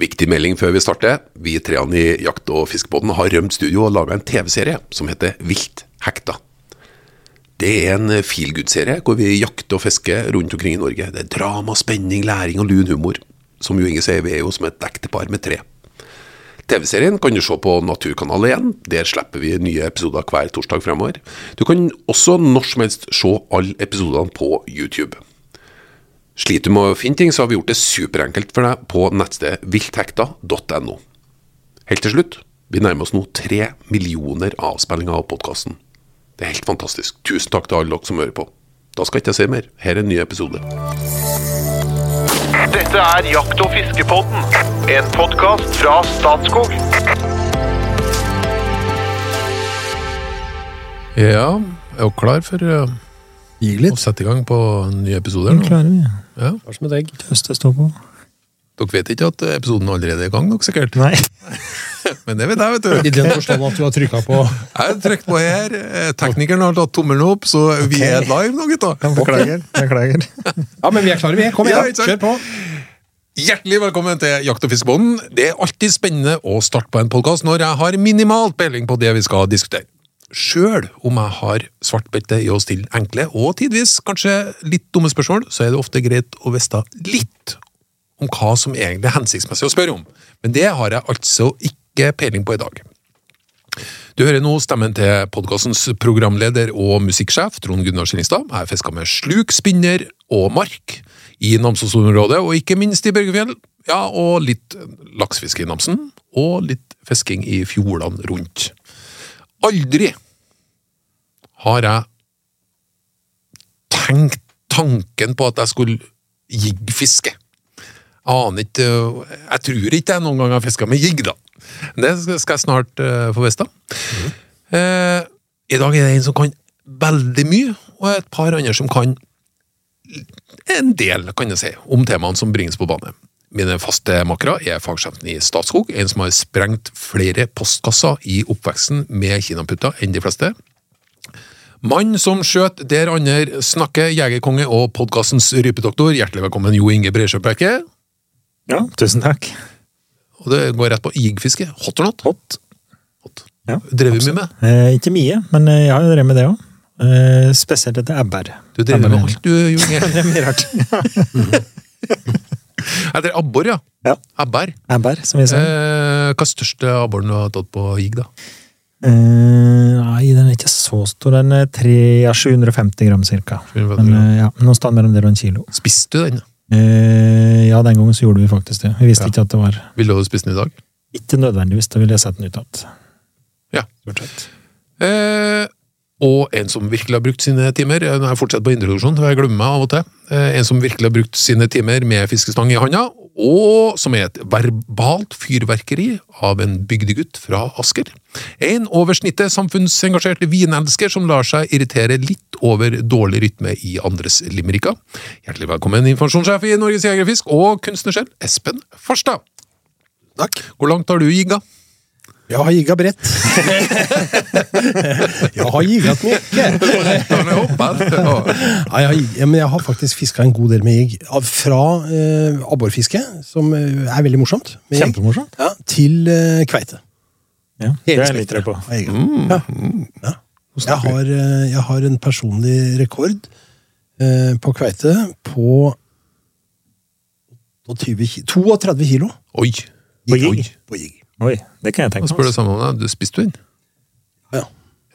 Viktig melding før vi starter. Vi treene i Jakt- og fiskebåten har rømt studio og laga en TV-serie som heter Vilt hekta. Det er en feelgood-serie hvor vi jakter og fisker rundt omkring i Norge. Det er drama, spenning, læring og lun humor. Som jo Inge sier, vi er jo som et ektepar med tre. TV-serien kan du se på Naturkanal 1. Der slipper vi nye episoder hver torsdag fremover. Du kan også når som helst se alle episodene på YouTube. Sliter du med å finne ting, så har vi gjort det superenkelt for deg på nettstedet vilthekta.no. Helt til slutt, vi nærmer oss nå tre millioner avspillinger av podkasten. Det er helt fantastisk. Tusen takk til alle dere som hører på. Da skal ikke jeg si mer. Her er en ny episode. Dette er Jakt- og fiskepodden, en podkast fra Statskog. Ja, er dere klar for uh, litt. Og sette i gang på nye episoder. Det klarer vi. Ja. Hva som deg? egg? Tøste står på. Dere vet ikke at episoden allerede er i gang, dere sikkert? Nei. Men det vet jeg, vet du. I den forstand at du har trykka på Jeg har trykt på her. Teknikeren har tatt tommelen opp, så vi er live nå, gutta. Beklager. Beklager. Ja, men vi er klare, vi. Kom igjen, ja, kjør på. Hjertelig velkommen til Jakt- og fiskebonden. Det er alltid spennende å starte på en podkast når jeg har minimalt peiling på det vi skal diskutere. Sjøl om jeg har svart belte i å stille enkle og tidvis kanskje litt dumme spørsmål, så er det ofte greit å vite litt om hva som egentlig er hensiktsmessig å spørre om. Men det har jeg altså ikke peiling på i dag. Du hører nå stemmen til podkastens programleder og musikksjef Trond Gunnar Skillingstad. Jeg har med sluk, spinner og mark i Namsos-området, og ikke minst i Børgefjell. Ja, og litt laksefiske i Namsen, og litt fisking i fjordene rundt. Aldri har jeg tenkt tanken på at jeg skulle jiggfiske. Aner ikke Jeg tror ikke jeg noen gang har fiska med jigg, da. Det skal jeg snart uh, få vite. Eh, I dag er det en som kan veldig mye, og et par andre som kan en del, kan jeg si, om temaene som bringes på bane. Mine faste makkere er fagsjefen i Statskog, en som har sprengt flere postkasser i oppveksten med kinaputter enn de fleste. Mann som skjøt der andre snakker, jegerkonge og podkastens rypedoktor. Hjertelig velkommen, Jo Inge Bresjøbekke. Ja, tusen takk. Og det går rett på igfiske. Hot or not? Hot. Hot. Ja, Drev vi mye med? Eh, ikke mye, men eh, jeg har jo drevet med det òg. Eh, spesielt etter ebber. Du drev med alt, du, Jo Inge. Det er mye rart. Drev abbor, ja. Ja. Abber. Abbær, som vi sa. Eh, hva er største abboren du har tatt på jig, da? Eh, nei, den er ikke så stor. Den er 3, ja, 750 gram cirka. Men eh, ja, noe sted mellom det og en kilo. Spiste du den? Eh, ja, den gangen så gjorde vi faktisk det. Vi visste Ja. ikke at det var Ville du spist den i dag? Ikke nødvendigvis, da ville jeg sett den ut igjen. Ja. Stort sett. Eh, og en som virkelig har brukt sine timer Nå er jeg fortsatt på introduksjon, jeg glemmer meg av og til. Eh, en som virkelig har brukt sine timer med fiskestang i handa, og som er et verbalt fyrverkeri av en bygdegutt fra Asker. En over snittet samfunnsengasjert vinelsker som lar seg irritere litt over dårlig rytme i andres limericker. Hjertelig velkommen, informasjonssjef i Norges Jegerfisk og kunstnersjel, Espen Farstad. Takk. Hvor langt har du jigga? Jeg har jigga brett. jeg har jiggat mye. ja, jeg, ja, men jeg har faktisk fiska en god del med jigg. Fra eh, abborfiske, som eh, er veldig morsomt, med jigg, Kjempemorsomt. ja, til eh, kveite. Ja, det er jeg litt spekteret på. Ja. Ja. Jeg, har, eh, jeg har en personlig rekord eh, på kveite på 28 ki- 32 kilo Oi. På jigg? Oi. på jigg. Oi, det kan jeg tenke meg. spør det samme om deg. Du spiste du den? Ja.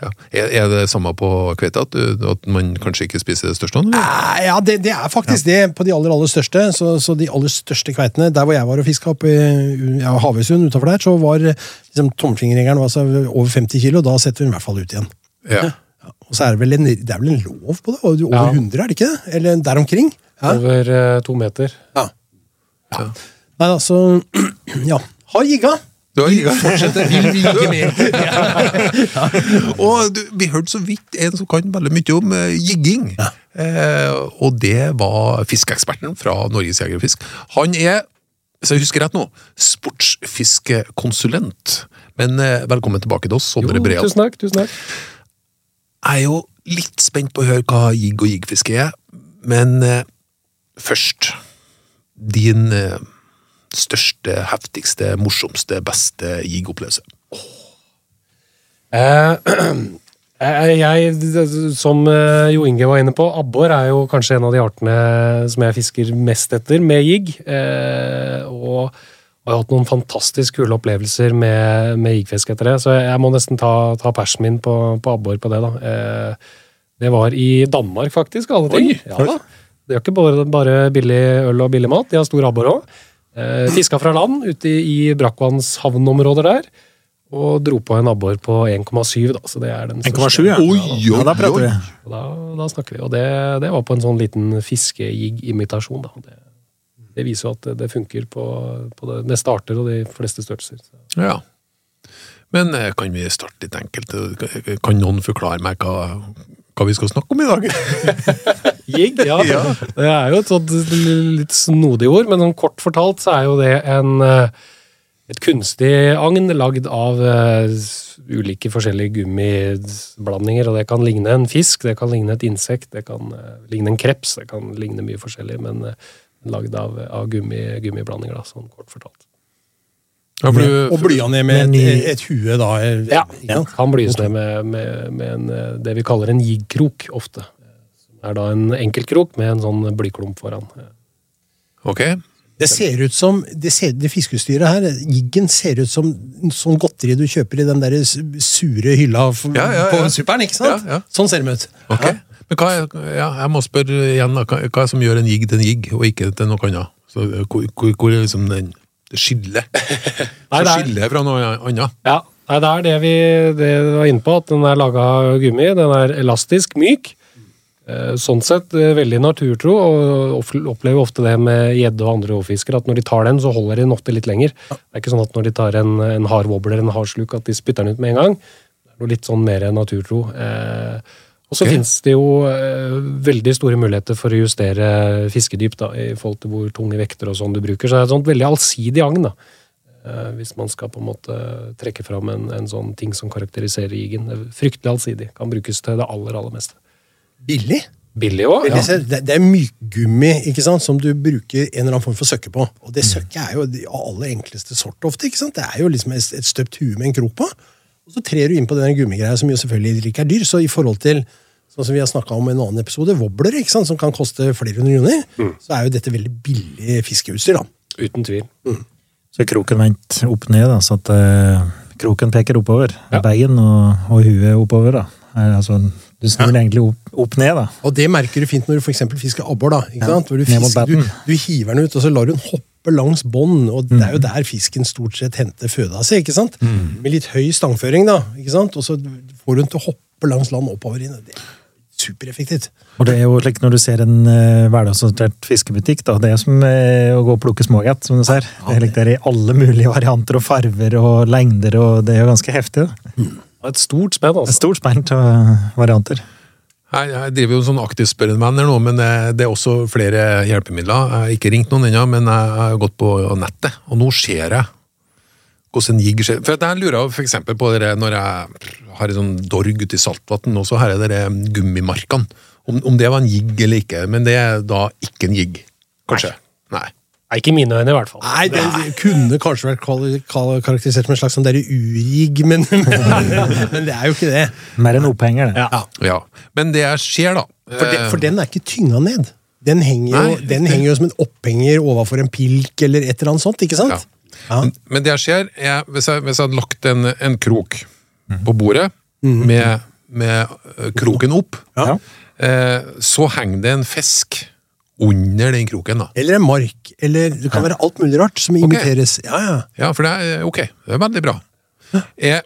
Ja. Er, er det samme på kveite, at, at man kanskje ikke spiser det største? Eller? Ja, det, det er faktisk det på de aller aller største. Så, så de aller største kveitene Der hvor jeg var og fiska oppe i ja, Havøysund utafor der, så var liksom, tommelfingerregelen altså, over 50 kilo. Da setter vi den i hvert fall ut igjen. Ja. Og så er det vel en, det er vel en lov på det? Over Ja. 100, er det ikke det? Eller der omkring? Ja. Over eh, to meter. ja. ja. Nei, altså Ja. Har jigga. Du har ikke fortsetter, vil vi ikke med. Og du, vi hørte så vidt en som kan veldig mye om uh, jigging. Eh, og det var fiskeeksperten fra Norges Jeger og Fisk. Han er, hvis jeg husker rett nå, sportsfiskekonsulent. Men uh, velkommen tilbake til oss, Sondre Brea. tusen takk. tusen takk. Jeg er jo litt spent på å høre hva jigg og jiggfiske er, men først Din største, heftigste, morsomste, beste jigg-opplevelse? Eh, jeg, jeg, som eh, Jo Inge var inne på, abbor er jo kanskje en av de artene som jeg fisker mest etter med jigg. Eh, og og jeg har hatt noen fantastisk kule opplevelser med, med jiggfiske etter det, så jeg må nesten ta, ta persen min på, på abbor på det. da. Eh, det var i Danmark, faktisk. alle ting. Oi! Ja, da. De har ikke bare, bare billig øl og billig mat, de har stor abbor òg. Eh, fiska fra land ute i, i brakkvannshavnområder der. Og dro på en abbor på 1,7, da. Så det er den 1,7, ja. Oi, Ja, da prater vi. Da, da snakker vi. Og det, det var på en sånn liten fiskejig-imitasjon, da. Det, det viser jo at det, det funker på, på det meste arter og de fleste størrelser. Så. Ja. Men eh, kan vi starte litt enkelt? Kan noen forklare meg hva, hva vi skal snakke om i dag? Jigg, ja. Det er jo et sånt litt snodig ord, men sånn kort fortalt så er jo det en eh, et kunstig agn lagd av eh, ulike forskjellige gummiblandinger. og Det kan ligne en fisk, det kan ligne et insekt, det kan eh, ligne en kreps, det kan ligne mye forskjellig, men lagd av, av gummi, gummiblandinger, da, sånn kort fortalt. Ja, for du, Og blya ned med Men et, et hue, da. Ja, Ja, ikke kan blyes ned med, med, med en, eh, det vi kaller en jiggkrok, ofte. Det er da en enkeltkrok med en sånn blyklump foran. ok. Det ser ut som det, ser, det fiskeutstyret her, jiggen, ser ut som sånn godteri du kjøper i den der sure hylla for, Ja, ja, ja. på superen, ikke sant? Ja, ja. Sånn ser de ut. Ok. Men hva er, ja, jeg må spørre igjen, hva, hva er det som gjør en jigg til en jigg, og ikke til noe annet? Så, eh, hvor, hvor, hvor er liksom den, Nei, Så er- fra noe annet? Ja, Nei, det er det vi, det vi var inne på, at den er laga av gummi. Den er elastisk, myk. Eh, Sånn sett eh, veldig naturtro, og opplever ofte det med gjedde og andre rovfiskere, at når de tar den, så holder de den ofte litt lenger. Det er ikke sånn at når de tar en, en hard wobbler en hard sluk, at de spytter den ut med en gang. Det er noe litt sånn mer naturtro. Eh, og så okay. finnes det jo eh, veldig store muligheter for å justere fiskedyp da, i forhold til hvor tunge vekter og sånn du bruker. Så det er et sånt veldig allsidig agn. da. Eh, hvis man skal på en måte trekke fram en, en sånn ting som karakteriserer jigen. Fryktelig allsidig. Kan brukes til det aller, aller meste. Billig. Billig òg. ja. Det, det er mykgummi ikke sant, som du bruker en eller annen form for søkke på. Og det søkket er jo av aller enkleste sort ofte. ikke sant? Det er jo liksom et, et støpt hue med en krok på. Og så trer du inn på den gummigreia som jo selvfølgelig ikke er dyr. Så i forhold til sånn som vi har snakka om i en annen episode, wobbler ikke sant, som kan koste flere hundre kroner, så er jo dette veldig billig fiskeutstyr. da. Uten tvil. Så er kroken vendt opp ned, da, så at eh, kroken peker oppover. Bein og, og huet oppover. da. Altså, du snur ja. egentlig opp, opp ned, da. Og det merker du fint når du for eksempel fisker abbor. da, ikke Ja, sant? Hvor du, fisker, du, du hiver den ut, og så lar du den hoppe langs bånd. Og det er jo der fisken stort sett henter føda si. ikke sant? Med litt høy stangføring, da. ikke sant? Og så får du den til å hoppe langs land oppover inn. Det supereffektivt. Og det er jo slik når du ser en uh, hverdagsorientert fiskebutikk, da, det er som uh, å gå og plukke smågatt, som du ser. Det er like der i alle mulige varianter og farver og lengder, og det er jo ganske heftig. da. Mm. Et stort spenn, altså. Et stort spenn av varianter. Jeg, jeg driver jo en sånn aktiv spørremann nå, men det, det er også flere hjelpemidler. Jeg har ikke ringt noen ennå, men jeg har gått på nettet, og nå ser jeg hvordan en jigg skjer. For jeg lurer for eksempel på dere, når jeg har en sånn dorg ute i saltvann, og så har jeg de gummimarkene. Om, om det var en jigg eller ikke, men det er da ikke en jigg. Kanskje. Nei. Nei, ikke i mine øyne, i hvert fall. Nei, det kunne kanskje vært karakterisert som en slags sånn derre urigg, men, men det er jo ikke det. Mer enn opphenger, det. Ja. Ja. Men det jeg ser, da For, den, eh, for den er ikke tynga ned. Den henger, jo, den henger jo som en opphenger overfor en pilk eller et eller annet sånt. ikke sant? Ja. Men, men det jeg ser, er hvis jeg, hvis jeg hadde lagt en, en krok på bordet med, med eh, kroken opp, Ja. eh, så henger det en fisk under den kroken. da. Eller en mark. Eller det kan være alt mulig rart som imiteres. Ja, ja. Ja, for det er ok. Det er veldig bra. Er,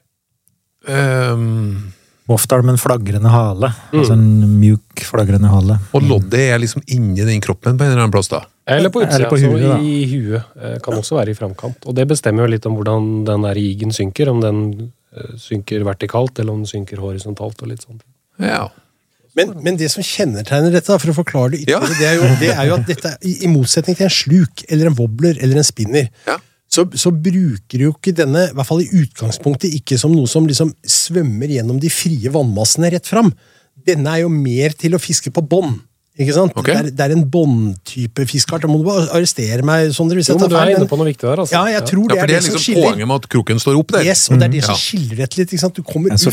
um, Ofte har de en flagrende hale. Altså en mjuk, flagrende hale. og loddet er liksom inni den kroppen på en eller annen plass, da. Eller på utsida, Eller på så huet, i huet. eh, Kan også være i framkant. Og det bestemmer jo litt om hvordan den der igen synker. Om den eh, synker vertikalt, eller om den synker horisontalt. og litt sånt. Ja. Men, men det som kjennetegner dette, for å forklare det Ja. det, er jo, det er jo at dette, i, i motsetning til en sluk eller en wobbler eller en spinner, Ja. så, så bruker jo ikke denne, i hvert fall i utgangspunktet, ikke som noe som liksom svømmer gjennom de frie vannmassene rett fram. Denne er jo mer til å fiske på bånd. Ikke sant? Okay. Det, er, det er en båndtype fiskart. Da må du bare arrestere meg, Sondre, hvis Jo, jeg du er inne på noe viktig der, altså. Ja, jeg tror Ja, det for er det er det som liksom skiller. poenget med at kroken står opp der. Yes, og det er det som skiller dette litt. Ikke sant? Du kommer ut og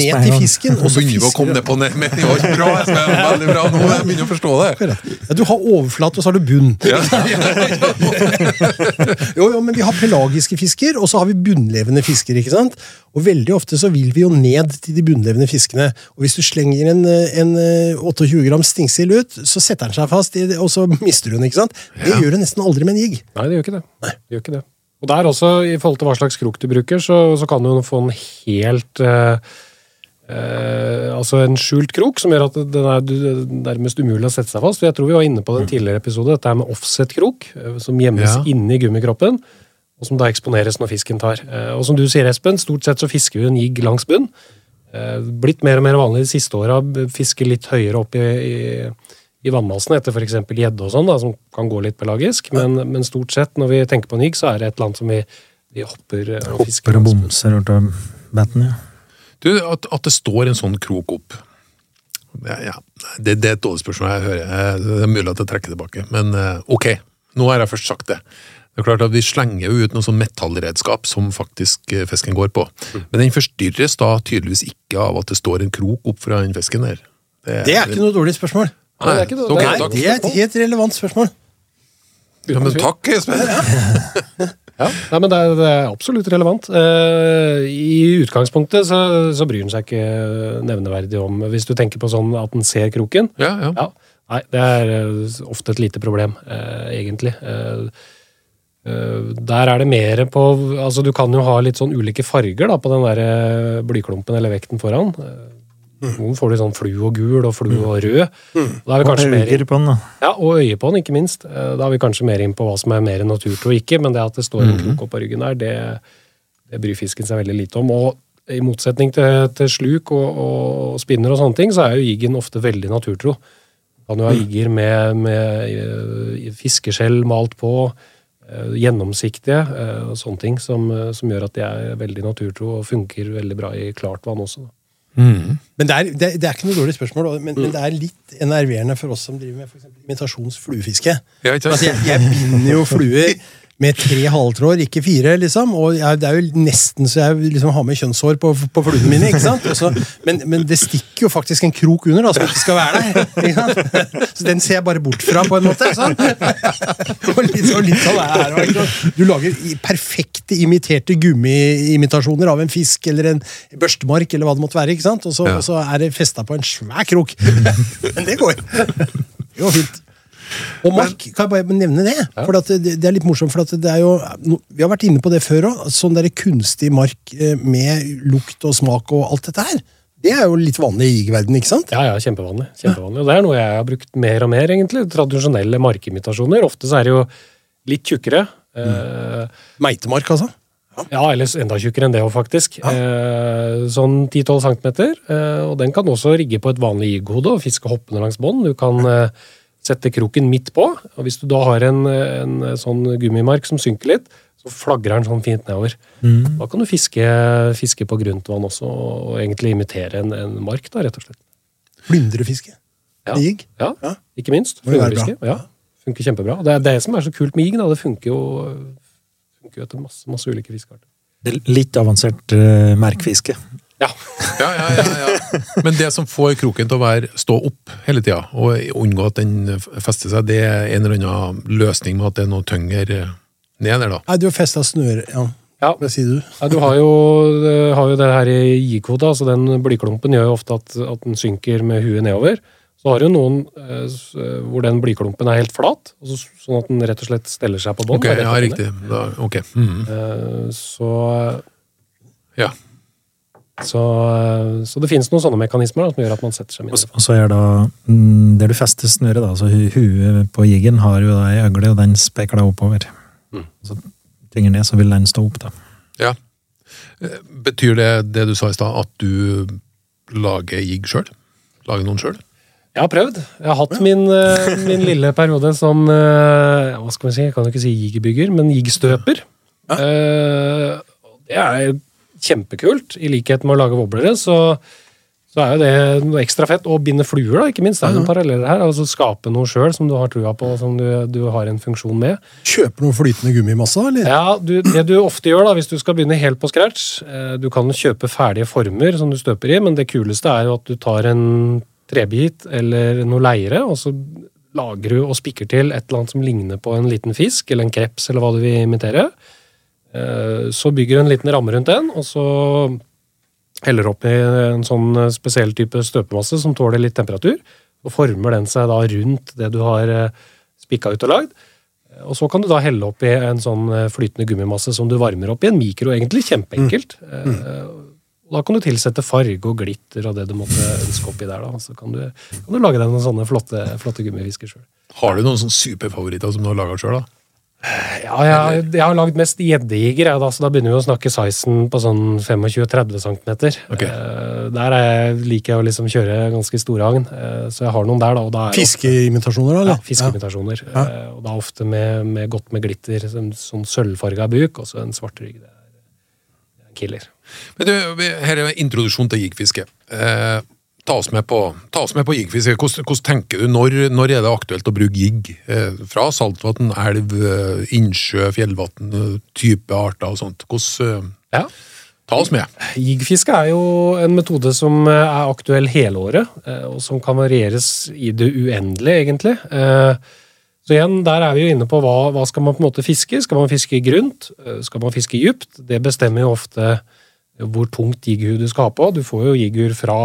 ned til fisken, og så begynner vi å komme ned på ned. Men det var bra, Espen. Veldig bra. Nå jeg begynner å forstå det. Ja, du har overflate, og så har du bunn. jo, jo, men vi har pelagiske fisker, og så har vi bunnlevende fisker. ikke sant? Og veldig ofte så vil vi jo ned til de bunnlevende fiskene. Og hvis du slenger en, eh, en eh, 28 gram stingsild ut, så setter den seg fast, og så mister den. ikke sant? Det Ja. gjør du nesten aldri med en jig. Nei, det gjør ikke det. det, gjør ikke det. Og der også, i forhold til hva slags krok du bruker, så, så kan du få en helt eh, eh, Altså en skjult krok, som gjør at den er du- nærmest umulig å sette seg fast. Jeg tror vi var inne på den tidligere episode, dette er med offset-krok, eh, som gjemmes Ja. inni gummikroppen, og som da eksponeres når fisken tar. Eh, og som du sier, Espen, stort sett så fisker vi en jigg langs bunn. Eh, blitt mer og mer vanlig de siste åra, fiske litt høyere opp i, i, i vannmassen etter f.eks. gjedde og sånn, da, som kan gå litt pelagisk. Men, men stort sett, når vi tenker på en så er det et eller annet som vi, vi hopper eh, og fisker. Hopper og bomser rundt bomser batten, ja. Du, at, at det står en sånn krok opp ja, ja. Det, det er et dårlig spørsmål. jeg hører. Det er mulig at jeg trekker tilbake. Men eh, ok, nå har jeg først sagt det. Det er klart at Vi slenger jo ut noe sånn metallredskap som faktisk eh, fisken går på. Men den forstyrres da tydeligvis ikke av at det står en krok opp fra den fisken der. Det er ikke noe dårlig spørsmål. Nei, det er ikke det. er- Nei, det er et helt relevant spørsmål. Ja, men takk, Espen! Ja, nei, men det er, det er absolutt relevant. Uh, I utgangspunktet så, så bryr den seg ikke nevneverdig om Hvis du tenker på sånn at den ser kroken. Ja, ja. Ja, nei, det er uh, ofte et lite problem, uh, egentlig. Der er det mer på Altså, du kan jo ha litt sånn ulike farger da, på den der blyklumpen eller vekten foran. Eh, Noen får du sånn flu og gul og flu og rød. Da er vi kanskje mer på den, da. ja, og øye på den, ikke minst. Eh, Da er vi kanskje mer inn på hva som er mer naturtro og ikke, men det at det står en krok opp på ryggen der, det, det bryr fisken seg veldig lite om. Og i motsetning til, til sluk og, og spinner og sånne ting, så er jo jiggen ofte veldig naturtro. Kan jo ha jigger med, med eh, fiskeskjell malt på, eh, gjennomsiktige og sånne ting, som, som gjør at de er veldig naturtro og funker veldig bra i klart vann også. Da. Men det er, det, det er ikke noe dårlig spørsmål, men, men, men det er litt enerverende for oss som driver med for eksempel imitasjonsfluefiske. Ja, at jeg, jeg binder jo fluer med tre halvtråder, ikke fire, liksom. Og jeg, det er jo nesten så jeg liksom har med kjønnshår på, på fluene mine. ikke sant? Også, men, men det stikker jo faktisk en krok under, da, som ikke skal være der. Ikke sant? Så den ser jeg bare bort fra, på en måte. Sånn. Og litt, og litt sånn er det. Du lager perfekte imiterte gummiimitasjoner av en fisk eller en børstemark, eller hva det måtte være. ikke sant? Og så, og så er det festa på en svær krok. Men det går. Det går fint. Og mark, kan jeg bare nevne det? For det, det er litt morsomt, for det er jo Vi har vært inne på det før òg. Sånn der kunstig mark eh, med lukt og smak og alt dette her. Det er jo litt vanlig i jegerverdenen, ikke sant? Ja, ja, kjempevanlig. kjempevanlig. Og det er noe jeg har brukt mer og mer, egentlig. Tradisjonelle markimitasjoner. Ofte så er det jo litt tjukkere. Eh, Meitemark, altså. ja, eller enda tjukkere enn det faktisk. Eh, sånn 10-12 cm. Eh, og den kan også rigge på et vanlig jigghode og fiske hoppende langs bånd. Du kan eh, sette kroken midt på, og hvis du da har en, en sånn gummimark som synker litt, så flagrer den sånn fint nedover. Da kan du fiske, fiske på grunt vann også, og egentlig imitere en, en mark, da, rett og slett. Flyndrefiske. Ja. Med jigg. Ja, Ja. ikke minst. Fluefiske. Ja, funker kjempebra. Det er det som er så kult med jigg. da. Det funker jo, funker jo etter masse, masse ulike fiskearter. Er Litt avansert uh, merkfiske. Ja. Ja, ja, ja, ja. Men det som får kroken til å være, stå opp hele tida, og unngå at den fester seg, det er en eller annen løsning med at det er noe tyngre ned der, da. Nei, du har festa snøre... Ja. Ja. Hva sier du? Ja, du har jo, har jo det her i G-kvota, så den blyklumpen gjør jo ofte at, at den synker med huet nedover. Så har du noen eh, hvor den blyklumpen er helt flat, sånn at den rett og slett steller seg på bånn. Ok, ja, riktig. Da, ok. Mhm. Eh, Så, Ja. Så, så det finnes noen sånne mekanismer da, som gjør at man setter seg mindre og så er da mm, Der du fester snøret, da, så huet på jiggen har jo da ei øgle, og den spekler oppover. Mm. Så tynger ned, så vil den stå opp, da. ja. Eh, Betyr det det du sa i stad, at du lager jigg sjøl? Lager noen sjøl? Jeg har prøvd. Jeg har hatt min, eh, min lille periode som eh, Hva skal vi si, jeg kan jo ikke si jiggebygger, men jiggstøper. Ja. det er kjempekult. I likhet med å lage woblere, så, Så er jo det noe ekstra fett. Og binde fluer, da, ikke minst. Det er noen paralleller her. Altså Skape noe sjøl som du har trua på, som du, du har en funksjon med. Kjøper noe flytende gummimasse, eller? Ja, du, Det du ofte gjør da, hvis du skal begynne helt på scratch eh, Du kan kjøpe ferdige former som du støper i, men det kuleste er jo at du tar en trebit eller noe leire, og så lager du og spikker til et eller annet som ligner på en liten fisk eller en kreps eller hva du vil imitere. Eh, Så bygger du en liten ramme rundt den, og så heller oppi en sånn spesiell type støpemasse som tåler litt temperatur. Og former den seg da rundt det du har eh, spikka ut og lagd. Og så kan du da helle oppi en sånn eh, flytende gummimasse som du varmer opp i en mikro. Egentlig kjempeenkelt. Mm. Mm. Da kan du tilsette farge og glitter og det du måtte ønske oppi der. da. Så kan du, kan du lage deg noen sånne flotte, flotte gummifisker sjøl. Har du noen sånne superfavoritter som du har laga sjøl, da? Ja, jeg, jeg har lagd mest gjeddejeger, da, så da begynner vi å snakke sizen på sånn 25-30 cm. Ok. der er jeg, liker jeg å liksom kjøre ganske store agn, eh, så jeg har noen der. da. Da er Fiskeimitasjoner, da? Ja, fiskeimitasjoner. fiskeimitasjoner. Eh, og da ofte med, med godt med glitter, sånn, sånn sølvfarga buk, og så en svart rygg. Det er, er killer. Men du, her er introduksjon til jigfiske. Eh, ta, oss med på, ta oss med på jiggfiske. Hvordan, hvordan tenker du, når, når er det aktuelt å bruke jigg? Eh, fra saltvann, elv, eh, innsjø, fjellvann, eh, type arter og sånt. Hvordan, eh, Ja. ta oss med. Jiggfiske er jo en metode som er aktuell hele året, og som kan varieres i det uendelige, egentlig. Eh, Så igjen, der er vi jo inne på hva, hva skal man på en måte fiske. Skal man fiske grunt? Skal man fiske dypt? Det bestemmer jo ofte hvor tungt jigghud du skal ha på. Du får jo jigghur fra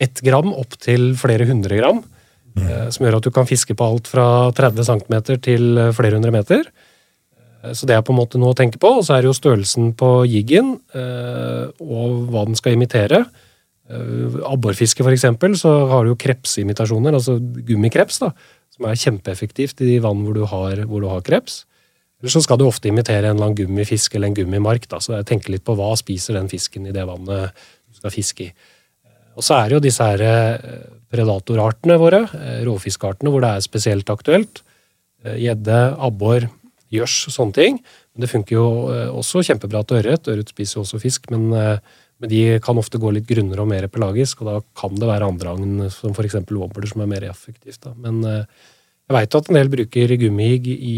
ett gram opp til flere hundre gram, Mm. som gjør at du kan fiske på alt fra 30 cm til eh, flere hundre meter. Eh, Så det er på en måte noe å tenke på. Og så er det jo størrelsen på jiggen eh, og hva den skal imitere. Eh, Abborfiske, for eksempel, så har du jo krepsimitasjoner, altså gummikreps, da, som er kjempeeffektivt i de vann hvor du har, hvor du har kreps. Eller så skal du ofte imitere en eller annen gummifisk eller en gummimark. Da, så jeg tenker litt på hva spiser den fisken i det vannet du skal fiske i. Og så er det jo disse her eh, predatorartene våre, eh, rovfiskartene, hvor det er spesielt aktuelt. Eh, Gjedde, abbor, gjørs, sånne ting. Men det funker jo også kjempebra til ørret. Ørret spiser jo også fisk, men, men de kan ofte gå litt grunnere og mer pelagisk, og da kan det være andre agn, som f.eks. wobbler, som er mer effektivt. Da. Men jeg veit at en del bruker gummihigg i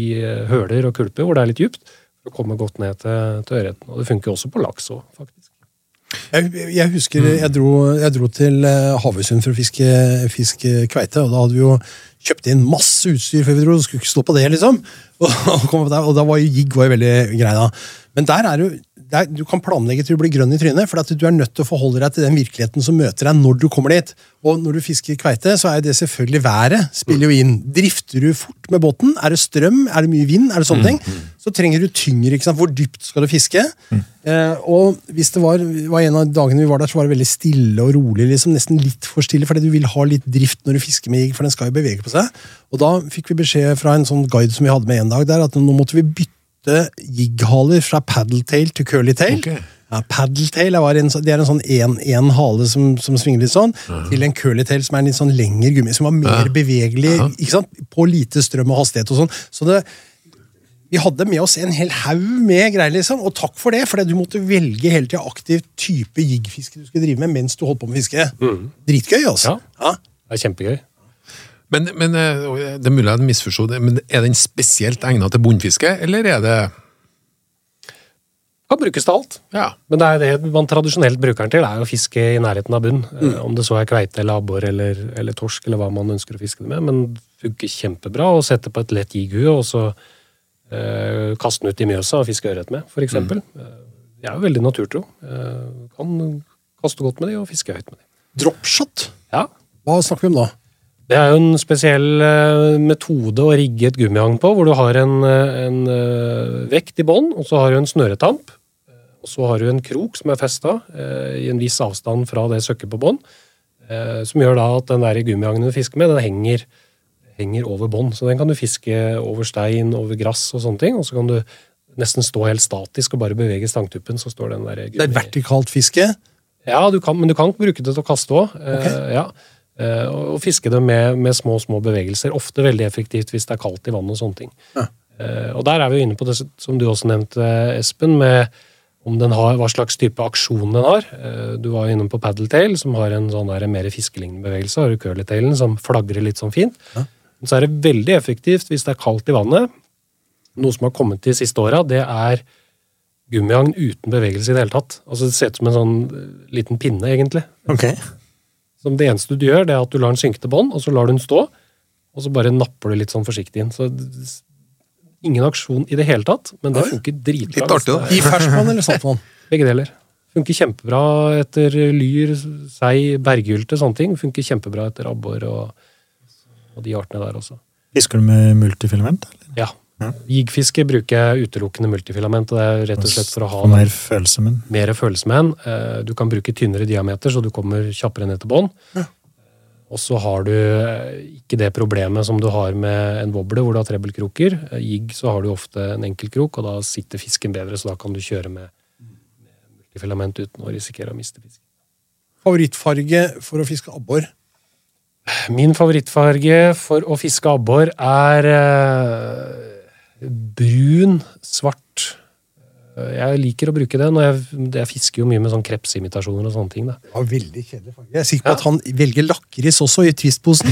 høler og kulper, hvor det er litt djupt, for å komme godt ned til, til ørreten. Og det funker jo også på laks òg, faktisk. Jeg, jeg husker jeg dro, jeg dro til eh, Havøysund for å fiske, fiske kveite, og da hadde vi jo kjøpt inn masse utstyr før vi dro, det skulle ikke stå på det, liksom. Og, og, og da var jo jigg var jo veldig grei, da. Men der er du der, Du kan planlegge til du blir grønn i trynet, for du er nødt til å forholde deg til den virkeligheten som møter deg når du kommer dit. Og når du fisker kveite, så er jo det selvfølgelig været spiller jo inn. Drifter du fort med båten? Er det strøm? Er det mye vind? Er det sånne ting? Så trenger du tyngre. ikke sant? Hvor dypt skal du fiske? Eh, og hvis det var, var en av dagene vi var der, så var det veldig stille og rolig. liksom Nesten litt for stille, fordi du vil ha litt drift når du fisker med jig, for den skal jo bevege på seg. Og da fikk vi beskjed fra en sånn guide som vi hadde med en dag der, at nå måtte vi bytte jigghaler fra paddletail til curlytail. Okay. Ja, paddletail er en, det er en sånn en hale som, som svinger litt sånn, til en curlytail som er en litt sånn lengre gummi, som var mer bevegelig, ikke sant? på lite strøm og hastighet og sånn. Så det, vi hadde med oss en hel haug med greier, liksom, og takk for det, for du måtte velge hele tida aktivt type jiggfiske du skulle drive med mens du holdt på med fiske. Dritgøy, altså. Ja. Det er kjempegøy. Men, men eh, det er mulig jeg misforsto det, men er den spesielt egnet til bunnfiske, eller er det Kan brukes til alt. Ja. Men det er det man tradisjonelt bruker den til, er å fiske i nærheten av bunn. Mm. Om det så er kveite eller abbor eller, eller torsk, eller hva man ønsker å fiske det med. Men det funker kjempebra å sette på et lett jighue og så eh, kaste den ut i Mjøsa og fiske ørret med, f.eks. eksempel. det Jeg er jo veldig naturtro. Eh, kan kaste godt med de og fiske høyt med de. Dropshot. Ja, Hva snakker vi om da? Det er jo en spesiell eh, metode å rigge et gummiagn på, hvor du har en, eh, en eh, vekt i bånn, og så har du en snøretamp. Og så har du en krok som er festa i en viss avstand fra det søkket på bånn. Som gjør da at den der gummiagnen du fisker med, den henger, henger over bånn. Så den kan du fiske over stein, over grass og sånne ting. Og så kan du nesten stå helt statisk og bare bevege stangtuppen, så står den der Det er vertikalt fiske. ja, du kan, men du kan bruke det til å kaste òg. ja. Eh, og fiske dem med, med små små bevegelser. Ofte veldig effektivt hvis det er kaldt i vannet og sånne ting. Ja. Eh, og der er vi inne på det som du også nevnte, Espen, med om den har, hva slags type aksjon den har. Eh, Du var innom på paddletail, som har en sånn der mer fiskelignende bevegelse. Har du curlytailen, som flagrer litt sånn fint. Men så er det veldig effektivt hvis det er kaldt i vannet. Noe som har kommet de siste åra, det er gummiagn uten bevegelse i det hele tatt. Altså Det ser ut som en sånn liten pinne, egentlig. Ok. Som det eneste du gjør, det er at du lar den synke til bånn, og så lar du den stå, og så bare napper du litt sånn forsiktig inn. Så ingen aksjon i det hele tatt, men det Oi, funker dritbra. litt artig, da. I ferskvann eller saltvann? Begge deler. Funker kjempebra etter lyr, sei, berghylte, sånne ting. Funker kjempebra etter abbor og, og de artene der også. Fisker du med multifilament? Eller? Ja. Ja. Jigfiske bruker jeg utelukkende multifilament, og det er rett og slett for å ha mer følelsemenn. mer følelse med den. Eh, Du kan bruke tynnere diameter, så du kommer kjappere ned til bånn. Og så har du eh, ikke det problemet som du har med en wobbler, hvor du har trebbelkroker. Eh, Jigg så har du ofte en enkeltkrok, og da sitter fisken bedre, så da kan du kjøre med, multifilament uten å risikere å miste fisken. Favorittfarge for å fiske abbor? Min favorittfarge for å fiske abbor er brun, svart. Jeg liker å bruke det når jeg, jeg fisker jo mye med sånn krepsimitasjoner og sånne ting. Da. Var veldig kjedelig faktisk. Jeg er sikker på at han velger lakris også i Twist-posen.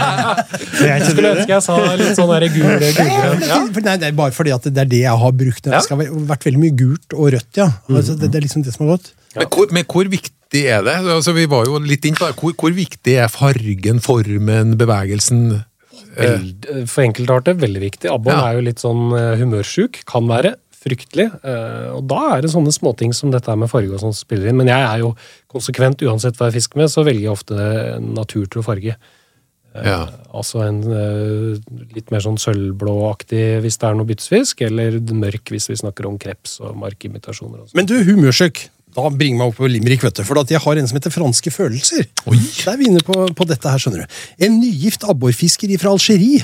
Jeg skulle ønske jeg sa litt sånn der gul, gulgrønn. Ja. Nei, det er bare fordi at det er det jeg har brukt. Det har skal ha vært veldig mye gult og rødt, ja. Altså, det, det er liksom det som har gått. Men hvor, men hvor viktig er det? Altså, vi var jo litt inn på det. Hvor, hvor viktig er fargen, formen, bevegelsen? Veld, for enkeltarter veldig viktig. Abboren Ja. er jo litt sånn eh, humørsjuk. Kan være. Fryktelig. Eh, Og da er det sånne småting som dette med farge og sånn som spiller inn. Men jeg er jo konsekvent, uansett hva jeg fisker med, så velger jeg ofte naturtro farge. Ja. Altså en eh, litt mer sånn sølvblåaktig hvis det er noe byttesfisk, eller mørk hvis vi snakker om kreps og markimitasjoner. Og sånn. Men du, humørsøk. Da bringer meg opp på Limerick, vet du. For at jeg har en som heter Franske følelser. Der er vi inne på, på dette her, skjønner du. En nygift abborfisker fra Algerie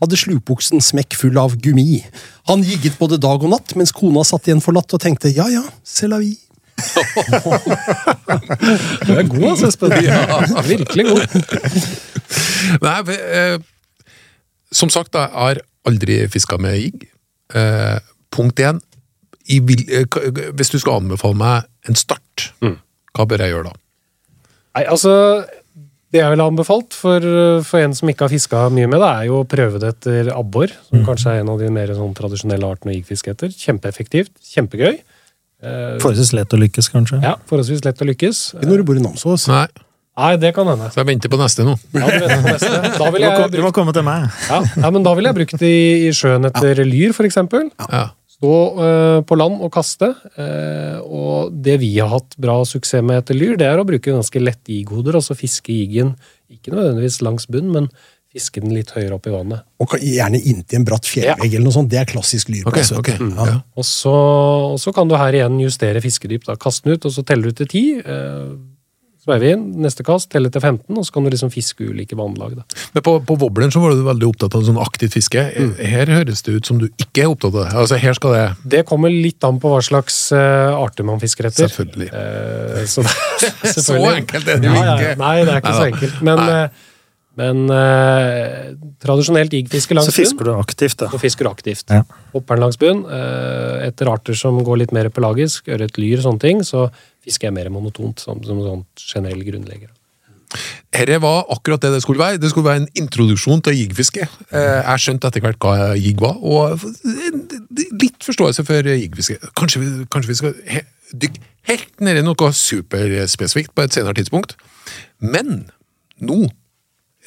hadde slukbuksen smekk full av gummi. Han jigget både dag og natt, mens kona satt igjen forlatt og tenkte ja ja, c'est la vie. Du er god, altså, Espen. Virkelig god. Nei, eh, som sagt, jeg har aldri fiska med jigg. Eh, punkt én. I vil, eh, hvis du skal anbefale meg en start, hva bør jeg gjøre da? Nei, altså Det jeg ville anbefalt for, for en som ikke har fiska mye med det, er jo å prøve det etter abbor, som kanskje er en av de mer sånn tradisjonelle artene å jiggfiske etter. Kjempeeffektivt, kjempegøy. Eh, forholdsvis lett å lykkes, kanskje. ja, Forholdsvis lett å lykkes. Ikke når du bor i Namsos. Nei, Nei, det kan hende. så jeg venter på neste nå. Ja, du det neste. Da vil jeg du må komme til meg. ja, ja, men da ville jeg brukt det i, i sjøen etter lyr, for eksempel. Ja. Stå eh, på land og kaste. eh, og det vi har hatt bra suksess med etter lyr, det er å bruke ganske lette ighoder, og så fiske jiggen ikke nødvendigvis langs bunn, men fiske den litt høyere opp i vannet. Og gjerne inntil en bratt fjellvegg eller noe sånt. Det er klassisk lyr. Okay, okay. du. Ja. ja. Og så, og så kan du her igjen justere fiskedyp. da. Kast den ut, og så teller du til ti. Eh, Inn, neste kast, telle til 15, og så kan du liksom fiske ulike vannlag. da. Men på, på wobbleren så var du veldig opptatt av sånn aktivt fiske. Her høres det ut som du ikke er opptatt av det. Altså, her skal det Det kommer litt an på hva slags uh, arter man fisker etter. Selvfølgelig. Uh, så, selvfølgelig. Så enkelt er det jo ja, ja. Nei, det er ikke så enkelt. Men, Nei. Men eh, tradisjonelt jiggfiske langs Så fisker du aktivt, da. bunn, så fisker du aktivt. Ja. Hopper den langs bunn. eh, etter arter som går litt mer pelagisk, ørret, lyr og sånne ting, så fisker jeg mer monotont, som, som sånn generell grunnlegger. Dette var akkurat det det skulle være. Det skulle være en introduksjon til jiggfiske. Eh, Jeg skjønte etter hvert hva jigg var, og litt forståelse for jiggfiske. Kanskje, vi- kanskje vi skal he dykke helt ned i noe superspesifikt på et senere tidspunkt. Men nå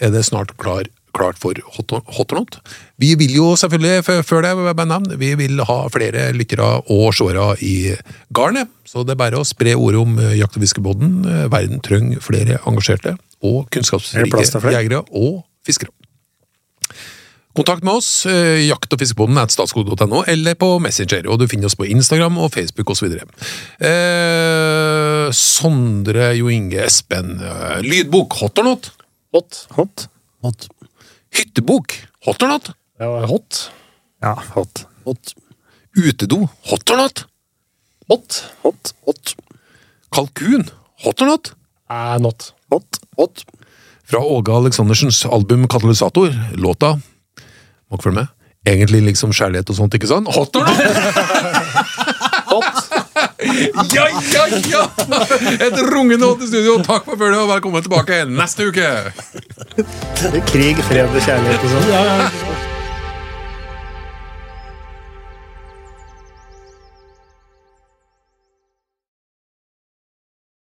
er det snart klar, klart for hot, hot or not. Vi vil jo selvfølgelig, før det, jeg vi vil ha flere lyttere og seere i garnet. Så det er bare å spre ordet om eh, Jakt- og fiskebåten. Eh, Verden trenger flere engasjerte og Er kunnskapsrike jegere og fiskere. Kontakt med oss, eh, jakt- og fiskebonden at statskode.no, eller på Messenger, og du finner oss på Instagram og Facebook osv. Eh, Sondre Jo Inge Espen. Lydbok, hot or not? Hot. Hot? Hot. Hyttebok, hot or not? Det var hot. Ja, hot. Hot. Utedo, hot or not? Hot. Hot. Hot. Kalkun, hot or not? Eh, not. Hot. Hot. Fra Åge Aleksandersens album Katalysator, låta Må ikke følge med. Egentlig liksom kjærlighet og sånt, ikke sant? Hot or not? Hot. Ja, ja, ja! Et rungende Odd i studio. Takk for følget, og velkommen tilbake neste uke. Krig, fred og kjærlighet og sånn. Ja, ja.